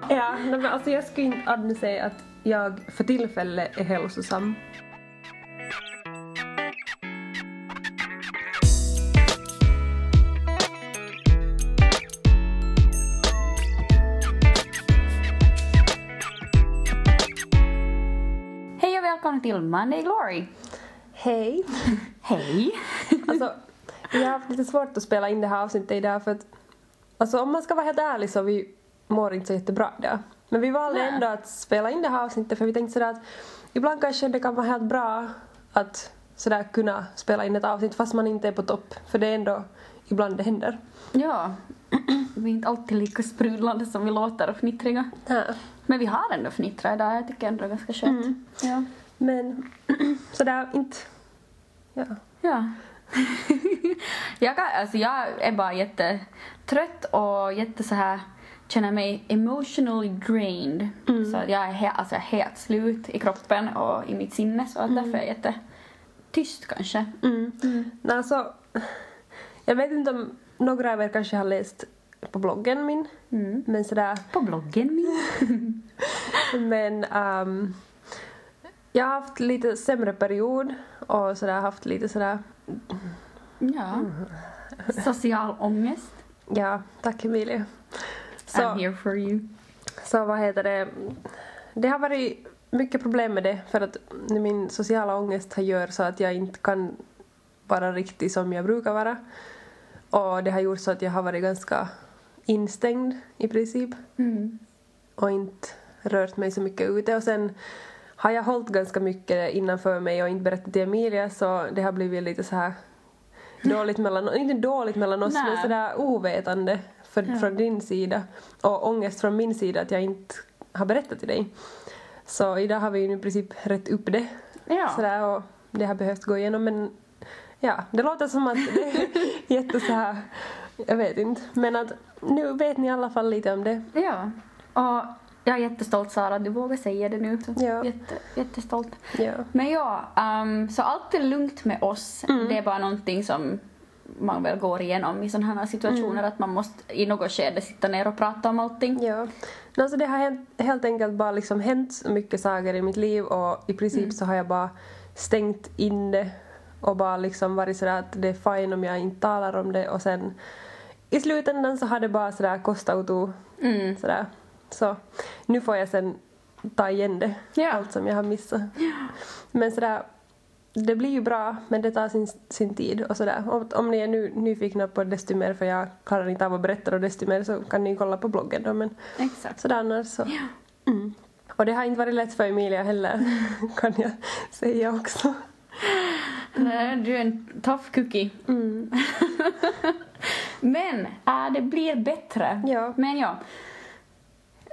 Ja, nej, men alltså jag skulle inte aldrig säga att jag för tillfället är hälsosam. Hej och välkomna till Monday Glory. Hej! Hej. Alltså, vi har haft lite svårt att spela in det här avsnittet idag för att Alltså om man ska vara helt ärlig så vi mår inte så jättebra idag. Men vi valde ändå att spela in det här avsnittet för vi tänkte sådär att ibland kanske det kan vara helt bra att sådär kunna spela in ett avsnitt fast man inte är på topp. För det är ändå ibland det händer. Ja, vi är inte alltid lika sprudlande som vi låter och fnittriga. Ja. Men vi har ändå fnittrat idag, jag tycker ändå det är ganska skönt. Mm. Ja. Men sådär inte... Ja. Ja. jag, kan, alltså jag är bara jättetrött och jätte så här känner mig emotionally drained. Så att jag är he- alltså jag är helt slut i kroppen och i mitt sinne så att därför är jag jättetyst kanske. Mm. Nej, alltså, jag vet inte om några av er kanske har läst på bloggen min. Mm. Men sådär På bloggen min. Men ehm, jag har haft lite sämre period och sådär haft lite sådär, Ja. Social ångest. ja tack Emilia. Så, I'm here for you. så vad heter det, det har varit mycket problem med det för att min sociala ångest har gör så att jag inte kan vara riktig som jag brukar vara. Och det har gjort så att jag har varit ganska instängd i princip. Mm. och inte rört mig så mycket ute. Och sen har jag hållit ganska mycket innanför mig och inte berättat till Emilia så det har blivit lite så här dåligt mellan inte dåligt mellan oss Nej. men sådär ovetande för, Ja. från din sida och ångest från min sida att jag inte har berättat till dig. Så idag har vi ju i princip rätt upp det Ja. sådär och det har behövt gå igenom men ja, det låter som att det är jätte så här, jag vet inte, men att nu vet ni i alla fall lite om det. Ja. Och jag är jättestolt Sara att du vågar säga det nu. Ja. Jätte, jättestolt. Ja. Men ja, ehm, så allt är lugnt med oss. Mm. Det är bara någonting som man väl går igenom i sådana här situationer att man måste i något skede sitta ner och prata om allting. Ja. Alltså det har hänt, helt enkelt bara liksom hänt så mycket saker i mitt liv och i princip så har jag bara stängt in det och bara liksom varit sådär att det är fine om jag inte talar om det och sen i slutändan så har det bara sådär kostat och tog Mm. sådär. Så nu får jag sen ta igen det, Ja. allt som jag har missat. Men sådär, det blir ju bra men det tar sin, sin tid och sådär. Om, om ni är nu nyfikna på desto mer för jag klarar inte av att berätta och desto mer så kan ni kolla på bloggen då men Exakt. sådär annars så. Mm. Och det har inte varit lätt för Emilia heller kan jag säga också. Nej, Du är en tough cookie. Mm. Men äh, det blir bättre. Ja. Men ja.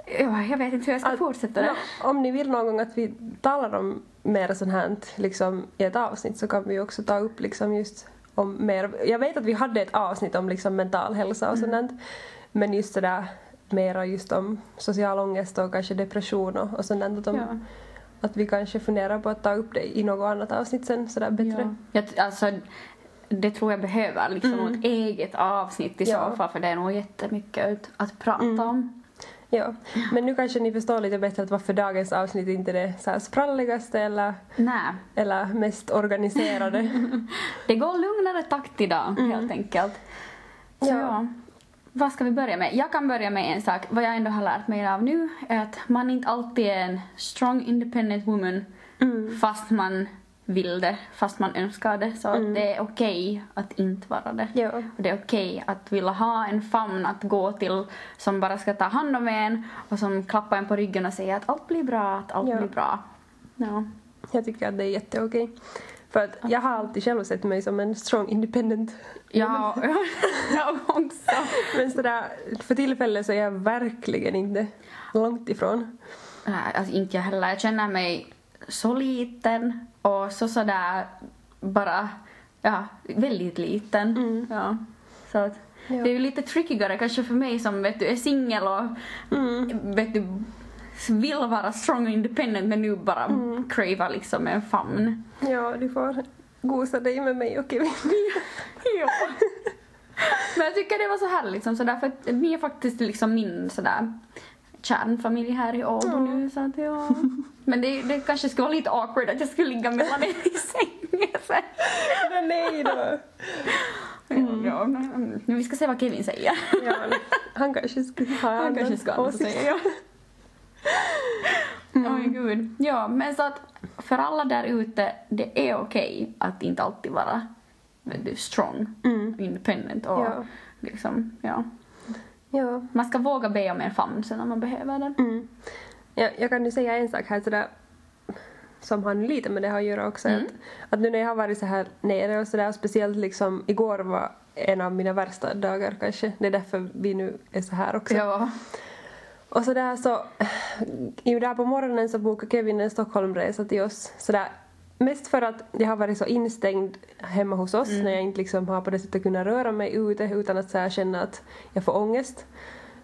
Ja, Jag vet inte hur jag ska Att- fortsätta det. nå, om ni vill någon gång att vi talar om mer sånt här liksom, i ett avsnitt så kan vi också ta upp liksom just om mer. Jag vet att vi hade ett avsnitt om liksom mental hälsa och sånt men just det där mera just om social ångest och kanske depression och, och sånt där, att, Ja. att vi kanske funderar på att ta upp det i något annat avsnitt sen sådär bättre. Ja. Jag, alltså, det tror jag behöver liksom ett eget avsnitt i Mm. Ja. så fall för det är nog jättemycket att prata Mm. om. Ja. Men nu kanske ni förstår lite bättre att varför dagens avsnitt inte är det så spralligaste eller, Nej, eller mest organiserade. det går lugnare takt idag helt enkelt. Så Mm. Ja. ja. Vad ska vi börja med? Jag kan börja med en sak. Vad jag ändå har lärt mig av nu är att man inte alltid är en strong independent woman Mm. fast man vill det, fast man önskar det. Så att det är okej att inte vara det. Ja. Och det är okej att vilja ha en famn att gå till som bara ska ta hand om en och som klappar en på ryggen och säger att allt blir bra, att allt Ja. blir bra. Ja. Jag tycker att det är jätteokej. För att jag har alltid själv sett mig som en strong independent Ja, jag också. Men sådär, för tillfället så är jag verkligen inte långt ifrån. Nej, alltså inte jag heller. Jag känner mig så liten och så sådär bara, ja, väldigt liten. Ja. Så att, Ja. det är ju lite trickigare kanske för mig som vet du, är singel och vet du, vill vara strong och independent men nu bara cravar liksom en famn. Ja, du får gosa dig med mig och Kevin. Ja. Men jag tycker det var så härligt liksom sådär för att ni är faktiskt liksom min sådär kärnfamilj här i Åbo nu så att ja. Men det, det kanske skulle vara lite awkward att jag skulle ligga mellan er i sängen sen. Nej då. Ja, men, men vi ska se vad Kevin säger. Ja, han kanske skulle ha Han kanske ska ha säga. Ja, Oj gud. Ja, men så att för alla där ute, det är okej att inte alltid vara du, strong, independent och Ja. liksom, ja. Ja. Man ska våga be om en famn sen när man behöver den. Mm. Ja, jag kan ju säga en sak här sådär som har lite med det här att göra också. Mm. Att, att nu när jag har varit så här nere och sådär, speciellt liksom igår var en av mina värsta dagar kanske. Det är därför vi nu är så här också. Ja. Och så där så, ju där på morgonen så bokade Kevin en Stockholmresa till oss. Så där, mest för att jag har varit så instängd hemma hos oss när jag inte liksom har på det sättet kunnat röra mig ute utan att så känna att jag får ångest.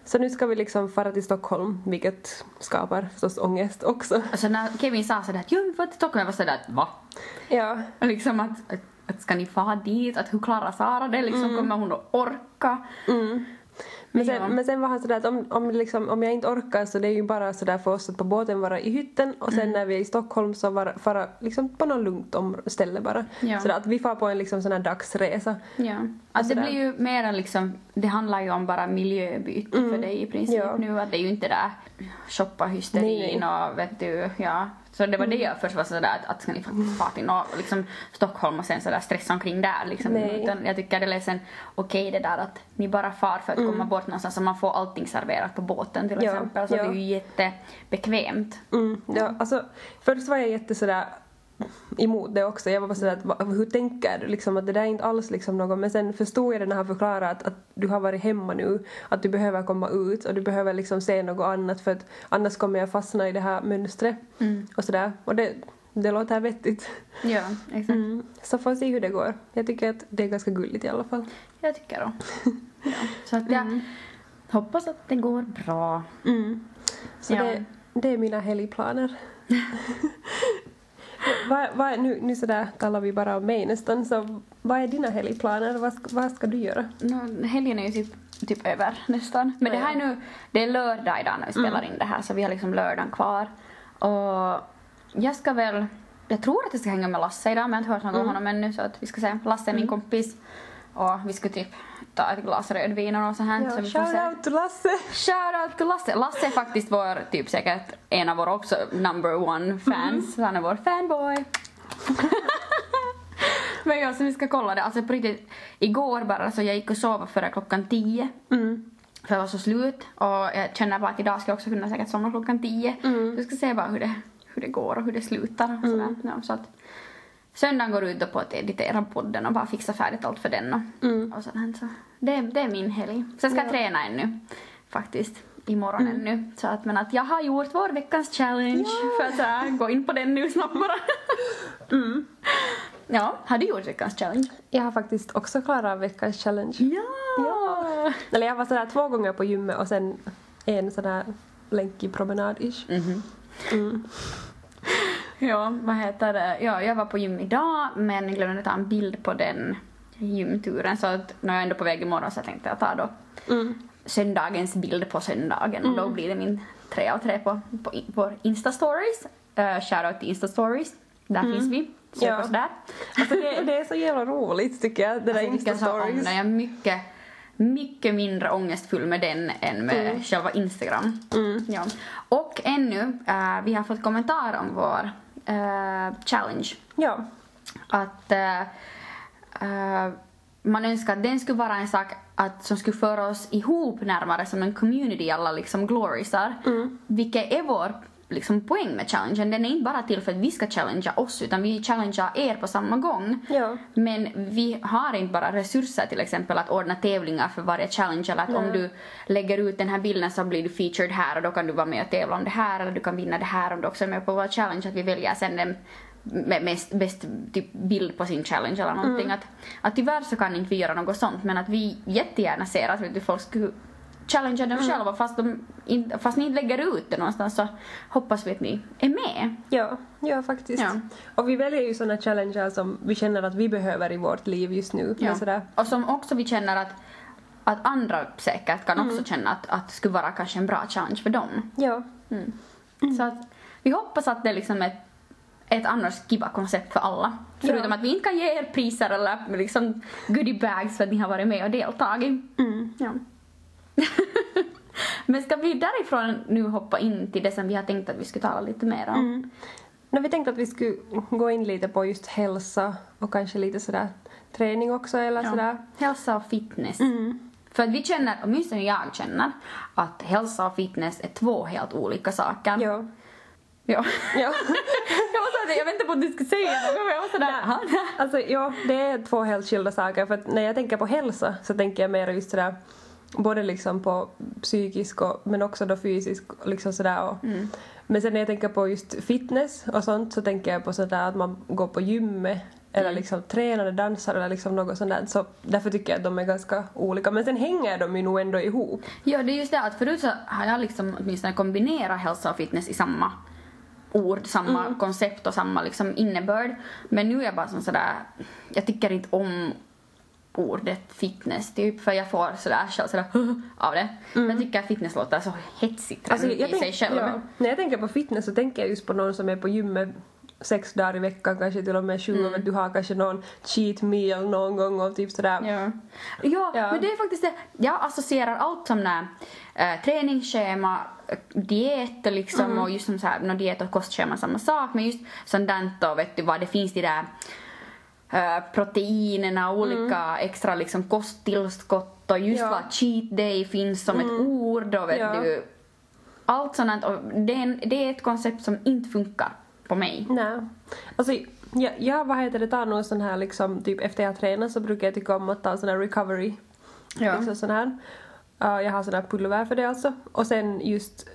Så nu ska vi liksom fara till Stockholm, vilket skapar förstås ångest också. Alltså när Kevin sa sådär att jo, vi får till Stockholm, jag var sådär att va? Ja, Och Liksom att, att, att ska ni fara dit? Att hur klarar Sara det? Liksom, Kommer hon att orka? Men sen, Ja. men sen var han sådär att om, om, liksom, om jag inte orkar så det är ju bara sådär för oss att på båten vara i hytten och sen Mm. när vi är i Stockholm så vara, fara liksom på något lugnt om, ställe bara. Ja. Sådär att vi far på en liksom sån här dagsresa. Ja. Att det blir ju mera liksom, det handlar ju om bara miljöbyte för dig i princip Ja. nu. Att det är ju inte där shoppa-hysterin och vet du, ja. Så det var det jag först var sådär att, att ska ni faktiskt fara till nå- liksom Stockholm och sen sådär stressa omkring där liksom. Nej. Utan jag tycker det är sen okej det där att ni bara far för att komma bort någonstans och man får allting serverat på båten till Ja, exempel. Så ja. det är ju jättebekvämt. Mm, ja, alltså, först var jag jätte sådär emot det också. Jag var bara sådär att hur tänker du liksom att det där är inte alls liksom något men sen förstod jag det när han förklarade att, att du har varit hemma nu att du behöver komma ut och du behöver liksom se något annat för att annars kommer jag fastna i det här mönstret och sådär och det, det låter vettigt. Ja, exakt. Mm. Så får vi se hur det går. Jag tycker att det är ganska gulligt i alla fall. Jag tycker då. ja. Så att jag hoppas att det går bra. Mm. Så Ja. det, det är mina helgplaner. vad, vad, nu, nu sådär talar vi bara om mig nästan, så vad är dina helgplaner? Vad, ska- vad ska du göra? No, helgen är ju typ, typ över nästan. Men det här är nu, det är lördag idag när vi spelar in det här så vi har liksom lördagen kvar. Och jag ska väl, jag tror att jag ska hänga med Lasse idag men jag har inte hört något om honom ännu så att vi ska se. Lasse är min kompis och vi ska typ ta ett glas rödvin och något sånt här. så vi shout out till Lasse! Shoutout till Lasse. Lasse är faktiskt vår, typ säkert en av våra också number one fans. Han är vår fanboy. Men ja, så vi ska kolla det. Alltså på riktigt, igår bara så jag gick och sov före klockan tio. Mm. För jag var så slut och jag känner bara att idag ska jag också kunna säkert somna klockan tio. Mm. Så jag ska se bara hur det, hur det går och hur det slutar och sådär. Ja, så att söndagen går ut då på att editera podden och bara fixa färdigt allt för den och, Mm. och sådär. Så det, det är min helg. Sen ska jag träna ännu faktiskt imorgon Mm. ännu. Så att, men att jag har gjort vår veckans challenge för att så här, gå in på den nu snabbt bara. Mm. Ja, har du gjort veckans challenge? Jag har faktiskt också klarat veckans challenge. Ja! Ja. Eller jag var sådär två gånger på gymmet och sen en sån här länkig promenad-ish. Mhm. Mm. Ja, vad heter det? Ja, jag var på gym idag men glömde ta en bild på den gymturen så att när jag är ändå på väg imorgon så tänkte jag ta då Mm. söndagens bild på söndagen och då blir det min tre av tre på, på, på Insta-stories. Uh, Shoutout till Insta-stories. Där finns vi. Sök Ja. oss där. Alltså det, det är så jävla roligt tycker jag, det där Jag tycker så om Insta-stories. Jag är mycket, mycket mindre ångestfull med den än med själva Instagram. Ja. Och ännu, eh, vi har fått kommentar om vår eh, challenge. Ja. Att eh, eh, man önskar att den skulle vara en sak att, som skulle föra oss ihop närmare som en community alla liksom gloriesar. Vilket är vår liksom, poäng med challengen. Den är inte bara till för att vi ska challengea oss utan vi challengear er på samma gång. Ja. Men vi har inte bara resurser till exempel att ordna tävlingar för varje challenge eller att om du lägger ut den här bilden så blir du featured här och då kan du vara med och tävla om det här eller du kan vinna det här om du också är med på vår challenge att vi väljer sen den mest, bäst typ bild på sin challenge eller någonting. Att, att tyvärr så kan inte vi göra något sånt men att vi jättegärna ser att vet du, folk skulle challengea dem själva fast, de in, fast ni inte lägger ut det någonstans så hoppas vi att ni är med. Ja, ja faktiskt. Ja. Och vi väljer ju såna challenges som vi känner att vi behöver i vårt liv just nu. Men sådär. Och som också vi känner att att andra säkert kan också känna att, att det skulle vara kanske en bra challenge för dem. Ja. Så att vi hoppas att det är liksom ett, ett annars kiva koncept för alla. Förutom Ja. att vi inte kan ge er priser eller liksom goodie bags för att ni har varit med och deltagit. Ja. Men ska vi därifrån nu hoppa in till det som vi har tänkt att vi skulle tala lite mer om? No, vi tänkte att vi skulle gå in lite på just hälsa och kanske lite sådär träning också eller Ja. sådär. Hälsa och fitness. Mm. För att vi känner, åtminstone jag känner, att hälsa och fitness är två helt olika saker. Ja. Ja. ja. jag var såhär, jag väntade på att du skulle säga något men jag var sådär, "Jaha, nej." Alltså ja, det är två helt skilda saker för att när jag tänker på hälsa så tänker jag mer just sådär både liksom på psykisk och, men också då fysisk och liksom sådär och, Men sen när jag tänker på just fitness och sånt så tänker jag på sådär att man går på gymmet eller liksom tränar eller dansar eller liksom något sånt där. Så därför tycker jag att de är ganska olika. Men sen hänger de ju nog ändå ihop. Ja, det är just det att förut så har jag liksom åtminstone kombinerat hälsa och fitness i samma ord, samma koncept och samma liksom innebörd. Men nu är jag bara som sådär, jag tycker inte om ordet fitness typ för jag får sådär själv sådär av det. Men jag tycker att fitness låter så hetsigt Alltså, i jag sig tänk, själv. ja, när jag tänker på fitness så tänker jag just på någon som är på gymmet sex dagar i veckan, kanske till och med sju, och du har kanske någon cheat meal någon gång och typ sådär. Ja. Ja, Ja. men det är faktiskt det. Jag associerar allt som när, äh, träningsschema, diet liksom och just som så här, no, diet och kostschema samma sak men just sånt där då vet du vad det finns de där äh, proteinerna, olika extra liksom kosttillskott och just Ja. vad cheat day finns som ett ord och vet Ja. du allt sånt och det är, en, det är ett koncept som inte funkar på mig. Nej. Alltså, jag, jag vad heter det, tar nog sån här liksom, typ efter jag tränar så brukar jag tycka om att ta sån här recovery. Ja. Liksom sån här. Uh, jag har sån här pulver för det alltså. Och sen just,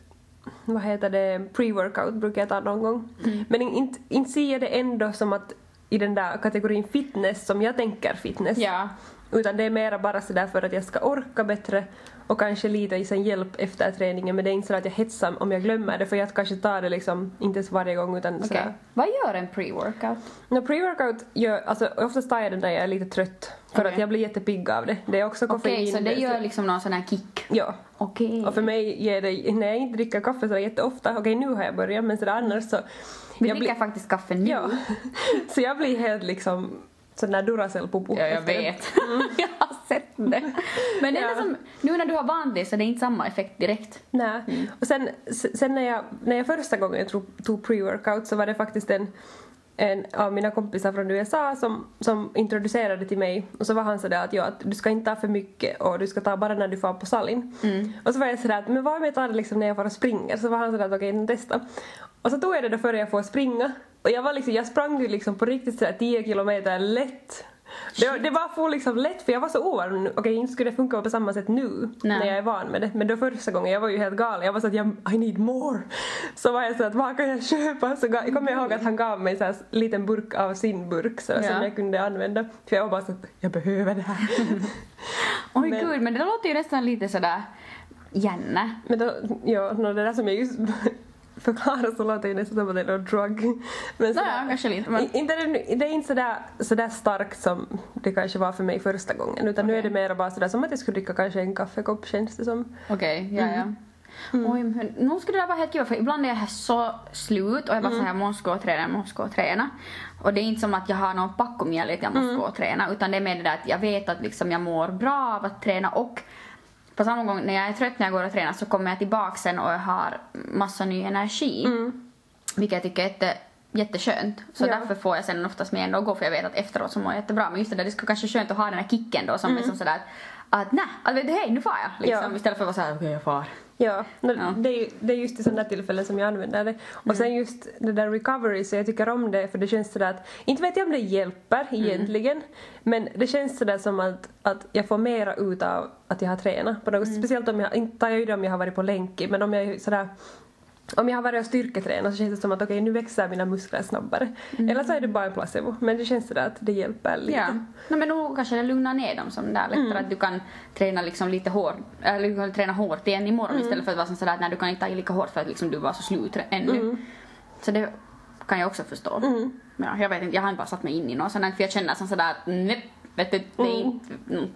vad heter det, pre-workout brukar jag ta någon gång. Men in- inte, inte ser jag det ändå som att i den där kategorin fitness som jag tänker fitness. Ja. Utan det är mera bara sådär för att jag ska orka bättre och kanske lite i sen hjälp efter träningen men det är inte så att jag hetsar om jag glömmer det för jag kanske tar det liksom inte ens varje gång utan Okej. sådär. Vad gör en pre-workout? No, pre-workout gör, alltså oftast tar jag den där jag är lite trött för Okej. att jag blir jättepigg av det. Det är också Okej, koffein. så det gör liksom någon sån här kick? Ja. Okej. Och för mig ger det, när jag inte dricker kaffe så jätteofta, okej nu har jag börjat men sådär annars så... Vi jag dricker faktiskt kaffe nu. Ja. så jag blir helt liksom sån där Duracell-popo. Ja, jag vet. jag har sett det. Men det Ja. som, nu när du har vant dig så det är inte samma effekt direkt. Nej. Mm. Och sen, sen när, jag, när jag första gången tog, tog pre-workout så var det faktiskt en, en av mina kompisar från USA som, som introducerade till mig och så var han sådär att, ja, att du ska inte ta för mycket och du ska ta bara när du får på salin. Mm. Och så var jag sådär att men vad om jag tar det liksom när jag får och springer? Så var han sådär att okej, okay, testa. Och så tog jag det då före jag får springa och jag var liksom, jag sprang ju liksom på riktigt sådär 10 kilometer lätt. Det, det var för liksom lätt för jag var så ovan. Okej, inte skulle det funka på samma sätt nu Nej. när jag är van med det. Men då första gången, jag var ju helt galen. Jag var så att jag, I need more. Så var jag så att vad kan jag köpa? Så jag kommer ihåg att han gav mig här liten burk av sin burk så, Ja. som jag kunde använda. För jag var bara så att jag behöver det här. Oj Men- gud, men det låter ju nästan lite sådär Janne. Men då, ja, no, det där som jag just förklarar så låter det nästan som att det är någon drug. Men sådär- Naja, kanske lite, men- Inte det, det är inte sådär, sådär starkt som det kanske var för mig första gången utan nu är det mer bara sådär som att jag skulle dricka kanske en kaffekopp känns det som. Okej, ja ja. Oj, men nu skulle det vara helt kul för ibland är jag så slut och jag bara så här måste gå och träna, måste gå och träna. Och det är inte som att jag har någon packomjälle att jag måste gå och träna utan det är mer det där att jag vet att liksom jag mår bra av att träna och på samma gång när jag är trött när jag går och tränar så kommer jag tillbaka sen och jag har massa ny energi. Vilket jag tycker är jätte, jätteskönt. Så Ja. därför får jag sen oftast med ändå gå för jag vet att efteråt så mår jag jättebra. Men just det där, det skulle kanske vara skönt att ha den här kicken då som är som sådär att, nej, att vet du, hej nu far jag. Liksom, Ja. Istället för att vara såhär, okej jag far. Ja, Ja. Det, är, det är just i sådana tillfällen som jag använder det. Och sen just det där recovery, så jag tycker om det för det känns sådär att, inte vet jag om det hjälper egentligen, men det känns sådär som att, att jag får mera ut av att jag har tränat på något Speciellt om jag, inte tar jag ju det om jag har varit på länk men om jag är sådär om jag har varit och styrketränat så känns det som att okej nu växer mina muskler snabbare. Eller så är det bara en placebo. Men det känns sådär att det hjälper lite. Ja. No, men nog kanske det lugnar ner dem som där lättare att du kan träna liksom lite hårt, eller du kan träna hårt igen imorgon istället för att vara sådär att nej, du kan inte ta i lika hårt för att liksom du var så slut ännu. Så det kan jag också förstå. Ja, jag vet inte, jag har inte bara satt mig in i något här, för jag känner som sådär att nej, vet du, det är inte, mm,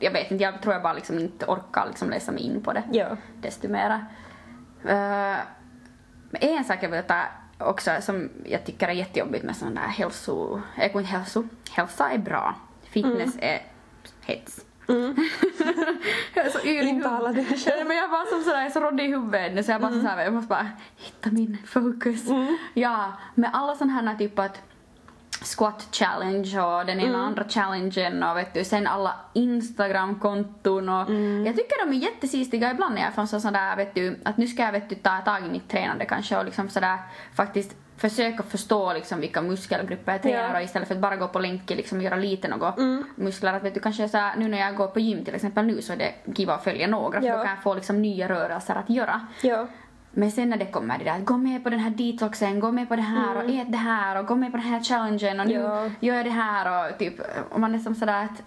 jag vet inte, jag tror jag bara liksom inte orkar liksom läsa mig in på det Ja. desto mera. Uh, men en sak jag vill ta också som jag tycker är jättejobbigt med sån där hälso, äh, inte hälso, hälsa är bra, fitness är hets. jag är så yr i Intala dig huvudet. själv. Men jag bara som sådär, så råddig i huvudet nu så jag bara så här, jag måste bara hitta min fokus. Ja, med alla sådana här typ att squat challenge och den ena andra challengen och vet du, sen alla Instagram-konton och jag tycker de är jättesistiga ibland när jag får sån där vet du, att nu ska jag vet du ta tag i mitt tränande kanske och liksom sådär faktiskt försöka förstå liksom vilka muskelgrupper jag tränar Ja. och istället för att bara gå på länk liksom göra lite något muskler att vet du kanske så här, nu när jag går på gym till exempel nu så är det kiva att följa några för Ja. då kan jag få liksom nya rörelser att göra. Ja. Men sen när det kommer det där att gå med på den här detoxen, gå med på det här och ät det här och gå med på den här challengen och nu Ja. gör jag det här och typ och man är som sådär att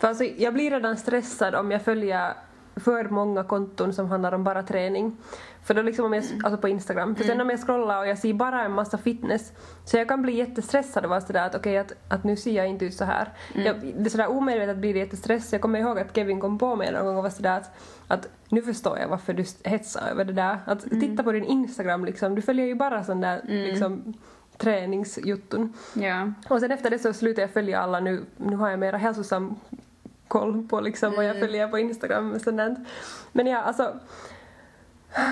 För alltså, jag blir redan stressad om jag följer för många konton som handlar om bara träning. För då liksom om jag, alltså på Instagram. För sen om jag scrollar och jag ser bara en massa fitness så jag kan bli jättestressad och vara sådär att okej att, att nu ser jag inte ut så här. Jag, det är sådär omedvetet blir det jättestress. Jag kommer ihåg att Kevin kom på mig någon gång och var sådär att, att nu förstår jag varför du hetsar över det där. Att titta på din Instagram liksom, du följer ju bara sån där liksom träningsjutton. ja. Och sen efter det så slutade jag följa alla nu, nu har jag mera hälsosam koll på liksom vad jag följer på Instagram och sånt där. Men ja, alltså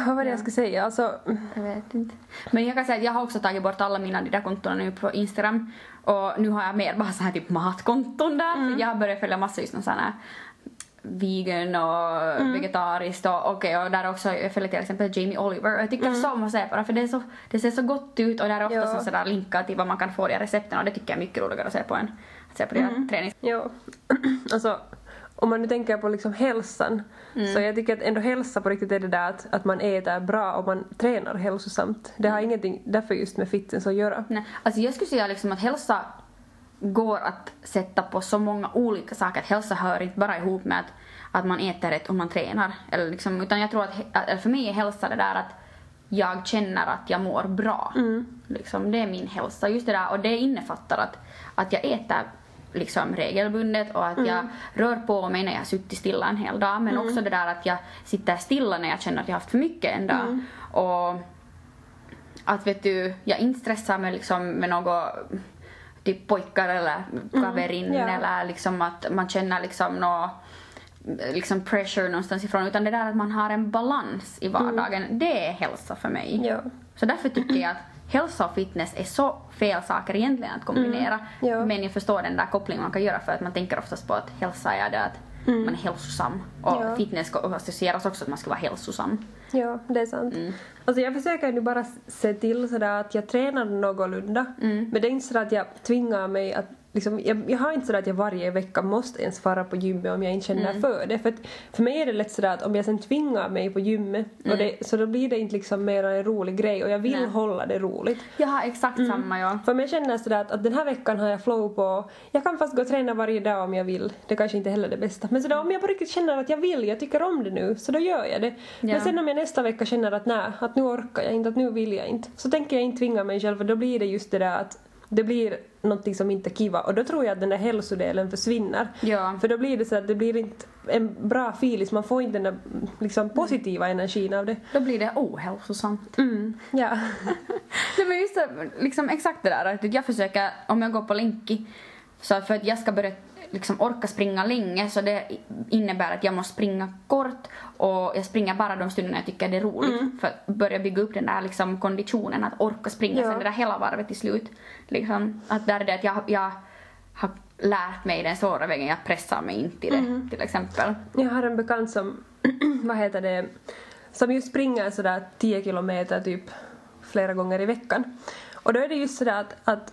vad var det jag skulle säga? Alltså, Jag vet inte. Men jag kan säga att jag har också tagit bort alla mina de där kontona nu på Instagram och nu har jag mer bara så här typ matkonton där. Jag har börjat följa massa just någon sån här vegan och vegetariskt och okej och där också jag följer till exempel Jamie Oliver och jag tycker så om att se på det för det, är så, det ser så gott ut och där är ofta Ja. så sådär linkar till vad man kan få de här recepten och det tycker jag är mycket roligare att se på än att se på de här tränings... ja. alltså om man nu tänker på liksom hälsan så jag tycker att ändå hälsa på riktigt är det där att, att man äter bra och man tränar hälsosamt. Det har ingenting därför just med fitness att göra. Nej, alltså jag skulle säga liksom att hälsa går att sätta på så många olika saker. Att hälsa hör inte bara ihop med att, att man äter rätt och man tränar. Eller liksom, utan jag tror att, för mig är hälsa det där att jag känner att jag mår bra. Liksom, det är min hälsa. Just det där, och det innefattar att, att jag äter liksom regelbundet och att jag rör på mig när jag suttit stilla en hel dag. Men också det där att jag sitter stilla när jag känner att jag har haft för mycket en dag. Och att vet du, jag inte stressar mig liksom med något typ pojkar eller kaverinnor ja. eller liksom att man känner liksom nå liksom pressure någonstans ifrån utan det där att man har en balans i vardagen det är hälsa för mig. Ja. Så därför tycker jag att hälsa och fitness är så fel saker egentligen att kombinera Ja. men jag förstår den där kopplingen man kan göra för att man tänker oftast på att hälsa är det att man är hälsosam och Ja. fitness ska associeras också att man ska vara hälsosam. Ja, det är sant. Alltså jag försöker nu bara se till sådär att jag tränar någorlunda. Men det är inte så att jag tvingar mig att Liksom, jag, jag har inte sådär att jag varje vecka måste ens fara på gymmet om jag inte känner för det. För, att, för mig är det lätt sådär att om jag sen tvingar mig på gymmet och det, så då blir det inte liksom mer en rolig grej och jag vill Nej. hålla det roligt. Jag har exakt samma jag. För jag känner sådär att, att den här veckan har jag flow på, jag kan fast gå och träna varje dag om jag vill. Det kanske inte heller är det bästa. Men sådär, om jag på riktigt känner att jag vill, jag tycker om det nu, så då gör jag det. Ja. Men sen om jag nästa vecka känner att nej, att nu orkar jag inte, att nu vill jag inte. Så tänker jag inte tvinga mig själv för då blir det just det där att det blir någonting som inte är kiva och då tror jag att den där hälsodelen försvinner. Ja. För då blir det så att det blir inte en bra feeling, man får inte den där liksom, positiva energin av det. Då blir det ohälsosamt. Mm, ja. Nej men just det, liksom exakt det där att jag försöker, om jag går på Lenki, så för att jag ska börja liksom orka springa länge så det innebär att jag måste springa kort och jag springer bara de stunderna jag tycker det är roligt för att börja bygga upp den där liksom konditionen att orka springa Ja. sen det där hela varvet till slut. Liksom, att där är det att jag, jag har lärt mig den svåra vägen, jag pressar mig inte i det till exempel. Jag har en bekant som, vad heter det, som just springer sådär 10 kilometer typ flera gånger i veckan. Och då är det just sådär att, att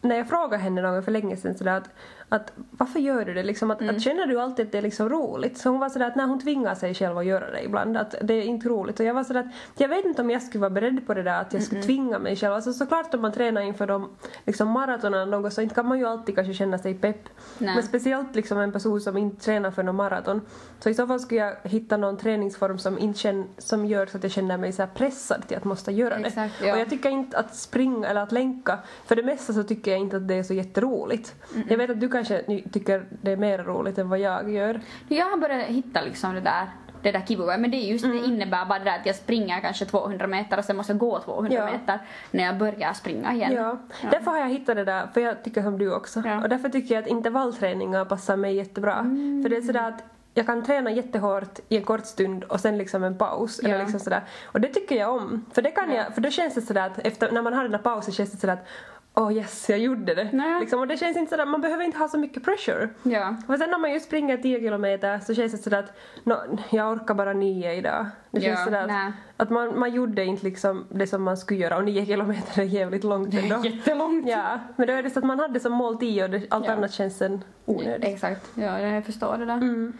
när jag frågade henne någon för länge sedan sådär att, att varför gör du det liksom? Att, att känner du alltid att det är liksom roligt? Så hon var sådär att när hon tvingar sig själv att göra det ibland, att det är inte roligt. Och jag var sådär att jag vet inte om jag skulle vara beredd på det där att jag skulle tvinga mig själv. Alltså såklart om man tränar inför de liksom maratonerna något så inte kan man ju alltid kanske känna sig pepp. Nej. Men speciellt liksom en person som inte tränar för någon maraton. Så i så fall skulle jag hitta någon träningsform som, inte känn, som gör så att jag känner mig så pressad till att måste göra det. Exakt, ja. Och jag tycker inte att springa eller att länka, för det mesta så tycker jag inte att det är så jätteroligt. Jag vet att du kanske kanske ni tycker det är mer roligt än vad jag gör. Jag har börjat hitta liksom det där det där kivuga. Men det är just Mm. det innebär bara det där att jag springer kanske 200 meter och sen måste jag gå 200 Ja. meter när jag börjar springa igen. Ja. Därför har jag hittat det där, för jag tycker som du också. Ja. Och därför tycker jag att intervallträningar passar mig jättebra. Mm. För det är sådär att jag kan träna jättehårt i en kort stund och sen liksom en paus. Eller Ja. liksom sådär. Och det tycker jag om. För, det kan jag, för då känns det sådär att efter, när man har den här pausen känns det sådär att Åh yes, jag gjorde det. Nej. Liksom, och det känns inte sådär, man behöver inte ha så mycket pressure. Ja. Och sen när man ju springer 10 kilometer så känns det sådär att nå, jag orkar bara nio idag. Det känns Ja, sådär nej. att, man, man gjorde inte liksom det som man skulle göra och nio kilometer är jävligt långt ändå. Jättelångt. Ja, men då är det så att man hade som mål 10 och det, allt Ja. annat känns sen onödigt. Exakt, ja jag förstår det där. Mm.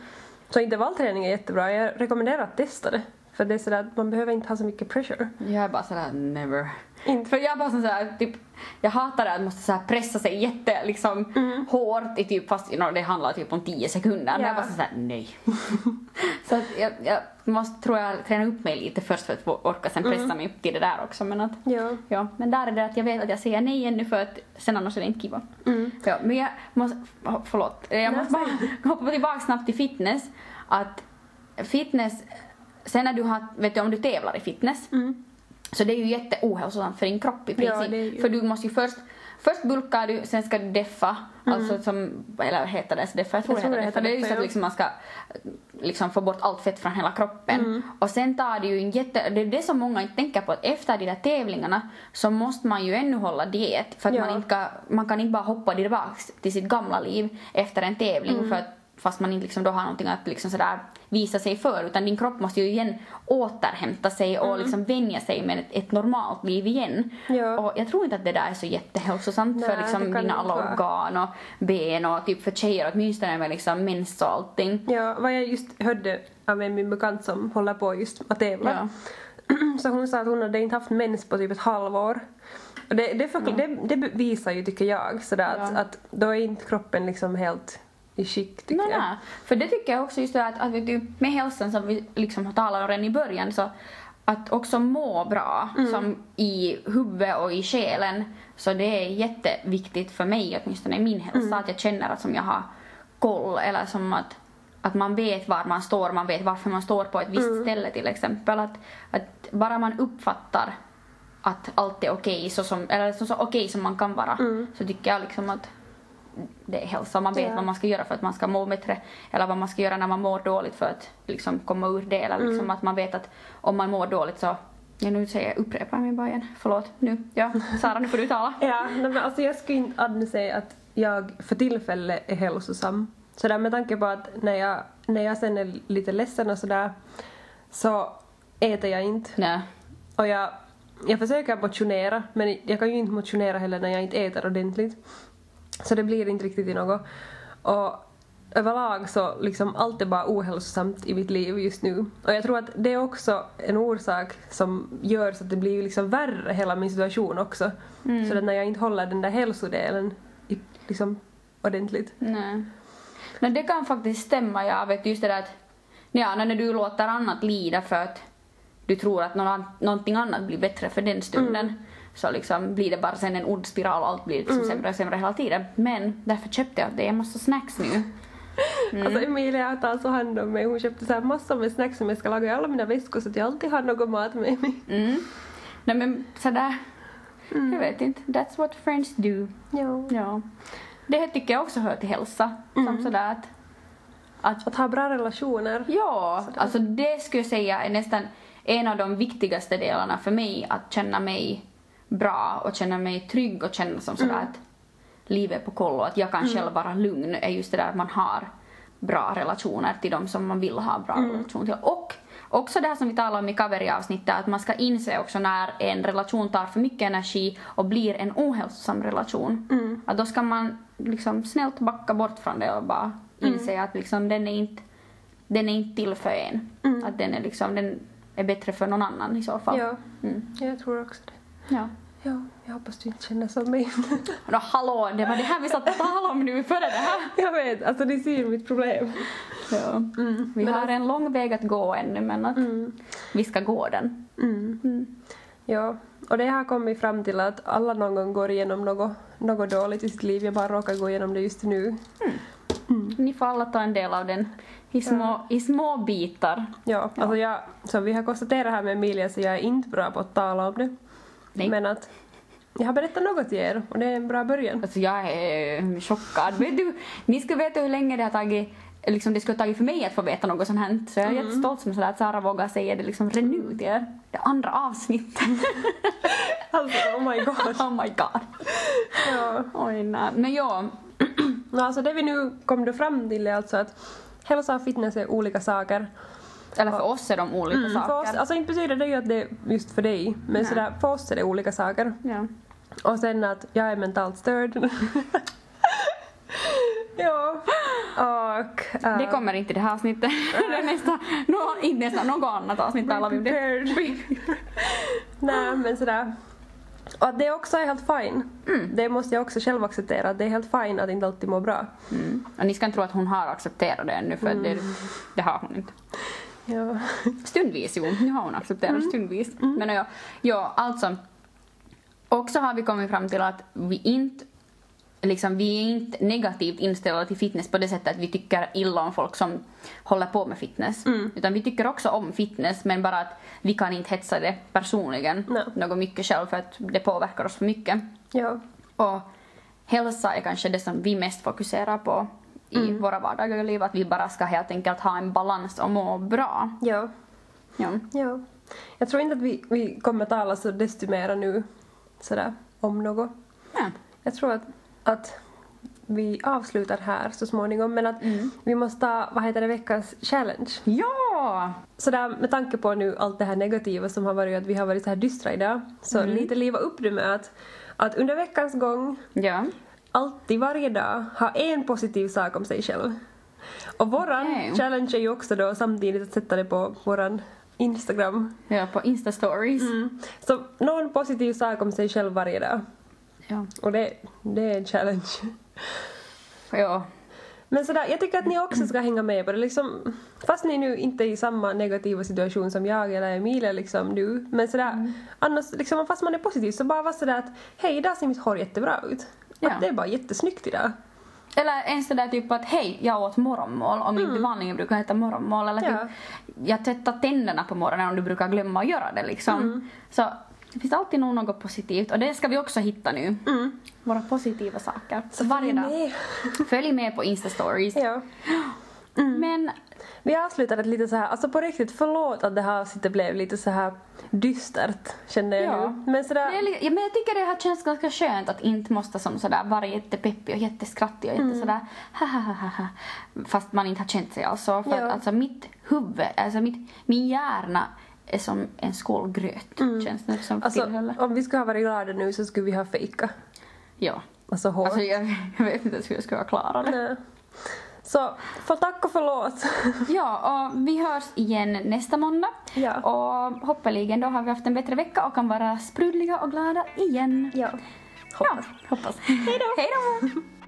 Så intervallträning är jättebra, jag rekommenderar att testa det. För det är sådär att man behöver inte ha så mycket pressure. Jag är bara sådär never. Inte. För jag är bara sådär, typ, jag hatar det att måste såhär pressa sig jätte liksom hårt i typ, fast you know, det handlar typ om 10 sekunder. Men Ja. jag är bara såhär nej. så att jag, jag måste, tror jag, träna upp mig lite först för att orka sen pressa mig upp till det där också. Men att, Ja. ja, men där är det att jag vet att jag säger nej ännu för att sen annars är det inte kiva. Mm. Ja, men jag måste, oh, förlåt, jag måste bara hoppa tillbaka snabbt till fitness. Att fitness, sen när du har, vet du om du tävlar i fitness, Mm. så det är ju jätteohälsosamt för din kropp i Ja, princip. är ju- För du måste ju först, först bulkar du, sen ska du deffa, alltså som, eller heter det så deffa? Jag tror, Mm. Jag tror det heter deffa. Det är just deffa, att ja. liksom man ska liksom få bort allt fett från hela kroppen. Mm. Och sen tar det ju en jätte, det är det som många inte tänker på att efter de där tävlingarna så måste man ju ännu hålla diet för att Ja. man, inte kan, man kan inte bara hoppa tillbaks till sitt gamla liv efter en tävling Mm. för att fast man inte liksom då har någonting att liksom sådär visa sig för utan din kropp måste ju igen återhämta sig och liksom vänja sig med ett, ett normalt liv igen. Mm. Ja. Och jag tror inte att det där är så jättehälsosamt Nej, för liksom dina alla vara. organ och ben och typ för tjejer åtminstone med liksom mens och allting. Ja, vad jag just hörde av en min bekant som håller på just att tävla. Ja. Så hon sa att hon hade inte haft mens på typ ett halvår. Och det, det, förkl- det, det visar ju, tycker jag, sådär att, Ja. att då är inte kroppen liksom helt i skick, tycker Nej, jag. nej. För det tycker jag också just det att, att vet du, med hälsan som vi liksom talade om redan i början så att också må bra Mm. som i huvudet och i själen så det är jätteviktigt för mig åtminstone i min hälsa Mm. att jag känner att som jag har koll eller som att att man vet var man står, man vet varför man står på ett visst Mm. ställe till exempel. Att, att bara man uppfattar att allt är okej så som, eller så, så okej som man kan vara Mm. så tycker jag liksom att det är hälsa. Man vet Ja. vad man ska göra för att man ska må bättre eller vad man ska göra när man mår dåligt för att liksom komma ur det. Eller liksom Mm. att man vet att om man mår dåligt så Ja, nu säger jag, upprepar jag mig bara igen. Förlåt. Nu. Ja, Sara, nu får du tala. Ja, men alltså jag skulle inte Adne säga att jag för tillfället är hälsosam. Sådär med tanke på att när jag, när jag sen är lite ledsen och sådär så äter jag inte. Nej. Och jag, jag försöker motionera men jag kan ju inte motionera heller när jag inte äter ordentligt. Så det blir inte riktigt i något. Och överlag så liksom allt är bara ohälsosamt i mitt liv just nu. Och jag tror att det är också en orsak som gör så att det blir liksom värre hela min situation också. Så att när jag inte håller den där hälsodelen i, liksom ordentligt. Nej. Nej, det kan faktiskt stämma. Jag vet just det där att ja, när du låter annat lida för att du tror att någon, någonting annat blir bättre för den stunden så liksom blir det bara sen en ond spiral och allt blir liksom sämre och sämre hela tiden. Men därför köpte jag det. Jag måste ha snacks nu. Alltså Emilia har tagit så hand om mig. Hon köpte så här massor med snacks som jag ska laga i alla mina väskor så att jag alltid har något mat med mig. Mm. Nej men sådär. Jag vet inte. That's what friends do. Ja. Ja. Det tycker jag också hör till hälsa. Som sådär att, att Att ha bra relationer. Ja, alltså det skulle jag säga är nästan en av de viktigaste delarna för mig att känna mig bra och känna mig trygg och känna som sådär att livet är på koll och att jag kan själv vara lugn är just det där att man har bra relationer till dem som man vill ha bra relation till. Och också det här som vi talade om i cover-avsnittet att man ska inse också när en relation tar för mycket energi och blir en ohälsosam relation. Att då ska man liksom snällt backa bort från det och bara inse att liksom den är inte den är inte till för en. Att den är liksom, den är bättre för någon annan i så fall. Ja, Mm. jag tror också det. ja. Ja, jag hoppas du inte känner som mig. Nå, hallå, det var det här vi satt och talade om nu före det här. jag vet, alltså ni ser mitt problem. Ja. Vi Men har alltså- en lång väg att gå ännu men att Mm. vi ska gå den. Mm. Mm. Ja, och det har kommit fram till att alla någon gång går igenom något, något dåligt i sitt liv. Jag bara råkar gå igenom det just nu. Ni får alla ta en del av den i små, i små bitar. Ja, alltså jag, som vi har konstaterat här med Emilia så jag är inte bra på att tala om det. Nej. Men att jag har berättat något till er och det är en bra början. Alltså jag är chockad. Vet du, ni ska veta hur länge det har tagit Liksom det skulle ha tagit för mig att få veta något sånt här. Så jag är jättestolt som sådär att Sara vågar säga det liksom redan nu till er. Det andra avsnittet. Alltså, oh my god. oh my god. Ja. Oj nej. Men ja. Alltså det vi nu kom fram till är alltså att hälsa och fitness är olika saker. Eller för oss är de olika Mm, för saker. oss, alltså inte betyder det ju att det är just för dig, men Nej. sådär, för oss är det olika saker. Ja. Och sen att jag är mentalt störd. ja. Och... äh, Det kommer inte i det här avsnittet. det är nästa, no, inte nästa, något annat avsnitt talar vi om det. Nej men sådär. Och att det också är helt fine. Mm. Det måste jag också själv acceptera. att Det är helt fine att inte alltid må bra. Mm. Och ni ska inte tro att hon har accepterat det ännu för Mm. det, det har hon inte. Ja. Stundvis jo, nu har hon accepterat Mm. stundvis. Men ja, ja, alltså. Också har vi kommit fram till att vi inte Liksom, vi är inte negativt inställda till fitness på det sättet att vi tycker illa om folk som håller på med fitness. Mm. Utan vi tycker också om fitness men bara att vi kan inte hetsa det personligen Nej. något mycket själv för att det påverkar oss för mycket. Ja. Och hälsa är kanske det som vi mest fokuserar på i Mm. våra vardagliga liv. Att vi bara ska helt enkelt ha en balans och må bra. Ja. Ja. Ja. Jag tror inte att vi, vi kommer tala så desto mera nu sådär om något. Ja. Jag tror att, att vi avslutar här så småningom men att vi måste ta, vad heter det, veckans challenge. ja! Sådär med tanke på nu allt det här negativa som har varit att vi har varit så här dystra idag så lite liva upp det med att, att under veckans gång Ja. Alltid varje dag ha en positiv sak om sig själv. Och våran Okej. challenge är ju också då samtidigt att sätta det på våran Instagram. Ja, på Insta-stories. Mm. Så någon positiv sak om sig själv varje dag. Ja. Och det, det är en challenge. ja. Men sådär, jag tycker att ni också ska hänga med på det. Liksom, fast ni nu inte är i samma negativa situation som jag eller Emilia liksom nu. Men sådär, annars, liksom, fast man är positiv så bara vara sådär att hej, idag ser mitt hår jättebra ut. Ja. Att det är bara jättesnyggt idag. Eller ens det där typ att hej, jag åt morgonmål om inte vanligen brukar äta morgonmål. Eller typ, Ja. jag tvättar tänderna på morgonen om du brukar glömma att göra det liksom. Så det finns alltid nog något positivt och det ska vi också hitta nu. Mm. Våra positiva saker. Så varje dag. med. Följ med på Insta-stories. Ja. Men Vi avslutade lite så här, alltså på riktigt förlåt att det här avsnittet blev lite så här dystert kände jag Ja. nu. Men sådär, ja, men jag tycker det här känns ganska skönt att inte måste som sådär vara jättepeppig och jätteskrattig och Mm. jätte sådär ha ha ha ha ha fast man inte har känt sig alltså. För Ja. att alltså mitt huvud, alltså mitt, min hjärna är som en skål gröt känns det som alltså, om vi skulle ha varit glada nu så skulle vi ha fejkat. Ja. Alltså hår. Alltså jag, jag vet inte hur jag ska klara det. Nej. Så, för tack och förlåt. Ja, och vi hörs igen nästa måndag. Ja. Och hoppeligen då har vi haft en bättre vecka och kan vara sprudliga och glada igen. ja. Ja, hoppas. Hej då! Hej då!